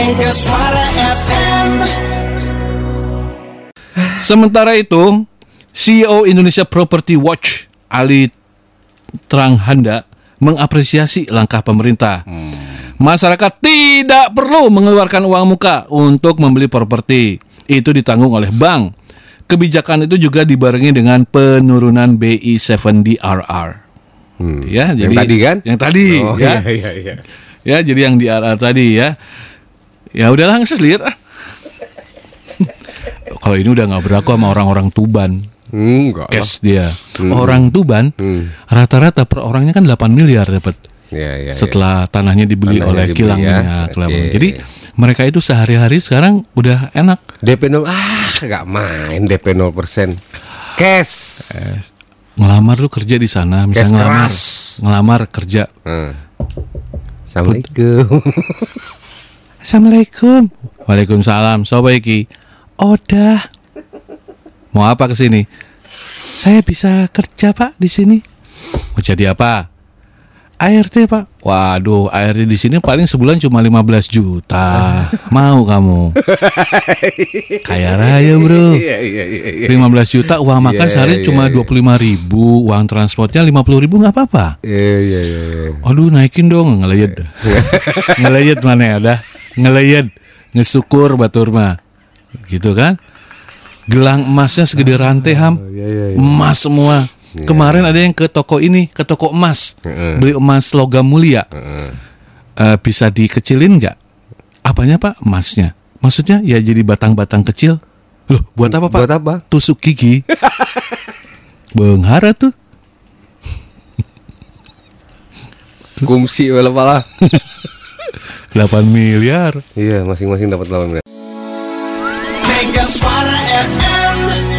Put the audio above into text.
Mega Suara FM. Sementara itu, CEO Indonesia Property Watch Ali Tranghanda mengapresiasi langkah pemerintah. Masyarakat tidak perlu mengeluarkan uang muka untuk membeli properti. Itu ditanggung oleh bank. Kebijakan itu juga dibarengi dengan penurunan BI 7DRR. Hmm. Ya, yang jadi tadi kan? Yang tadi, Oh, ya. iya, iya, iya. Ya, jadi yang di RR tadi ya. Ya udahlah nggak ah. Kalau ini udah nggak berlaku sama orang-orang Tuban, Enggak lah. cash dia. Hmm. Orang Tuban Hmm. rata-rata per orangnya kan 8 miliar dapat Ya, ya, setelah tanahnya dibeli Tanahnya oleh dibeli kilang ya. minyak. Lampung. Jadi mereka itu sehari-hari sekarang udah enak. ya. DP 0 ah nggak main DP 0%. Cash. Ngelamar lu kerja di sana, Cash misalnya ngelamar, keras. ngelamar kerja. Hmm. Assalamualaikum. Assalamualaikum. Waalaikumsalam. Sopo iki? Odah. Mau apa ke sini? Saya bisa kerja, Pak, di sini. Mau jadi apa? ART, Pak. Waduh, ART di sini paling sebulan cuma 15 juta. Mau kamu? Kaya raya, Bro. Iya, iya, iya, iya. 15 juta uang makan Iya, sehari iya, cuma iya. 25 ribu, uang transportnya 50 ribu nggak apa-apa. Iya, iya, iya. Aduh naikin dong ngelayet Ngelayet mana ya dah Ngelayet Ngesyukur batur mah Gitu kan Gelang emasnya segede rantai ham Iya, iya, iya. Emas semua. Kemarin ada yang ke toko ini Ke toko emas. Beli emas logam mulia. Eh, Bisa dikecilin nggak Apanya pak emasnya Maksudnya ya jadi batang-batang kecil Loh buat apa pak Buat apa? Tusuk gigi Benghara tuh Kumsi wala pala. 8 miliar Iya, masing-masing dapat 8 miliar. Mega Suara FM.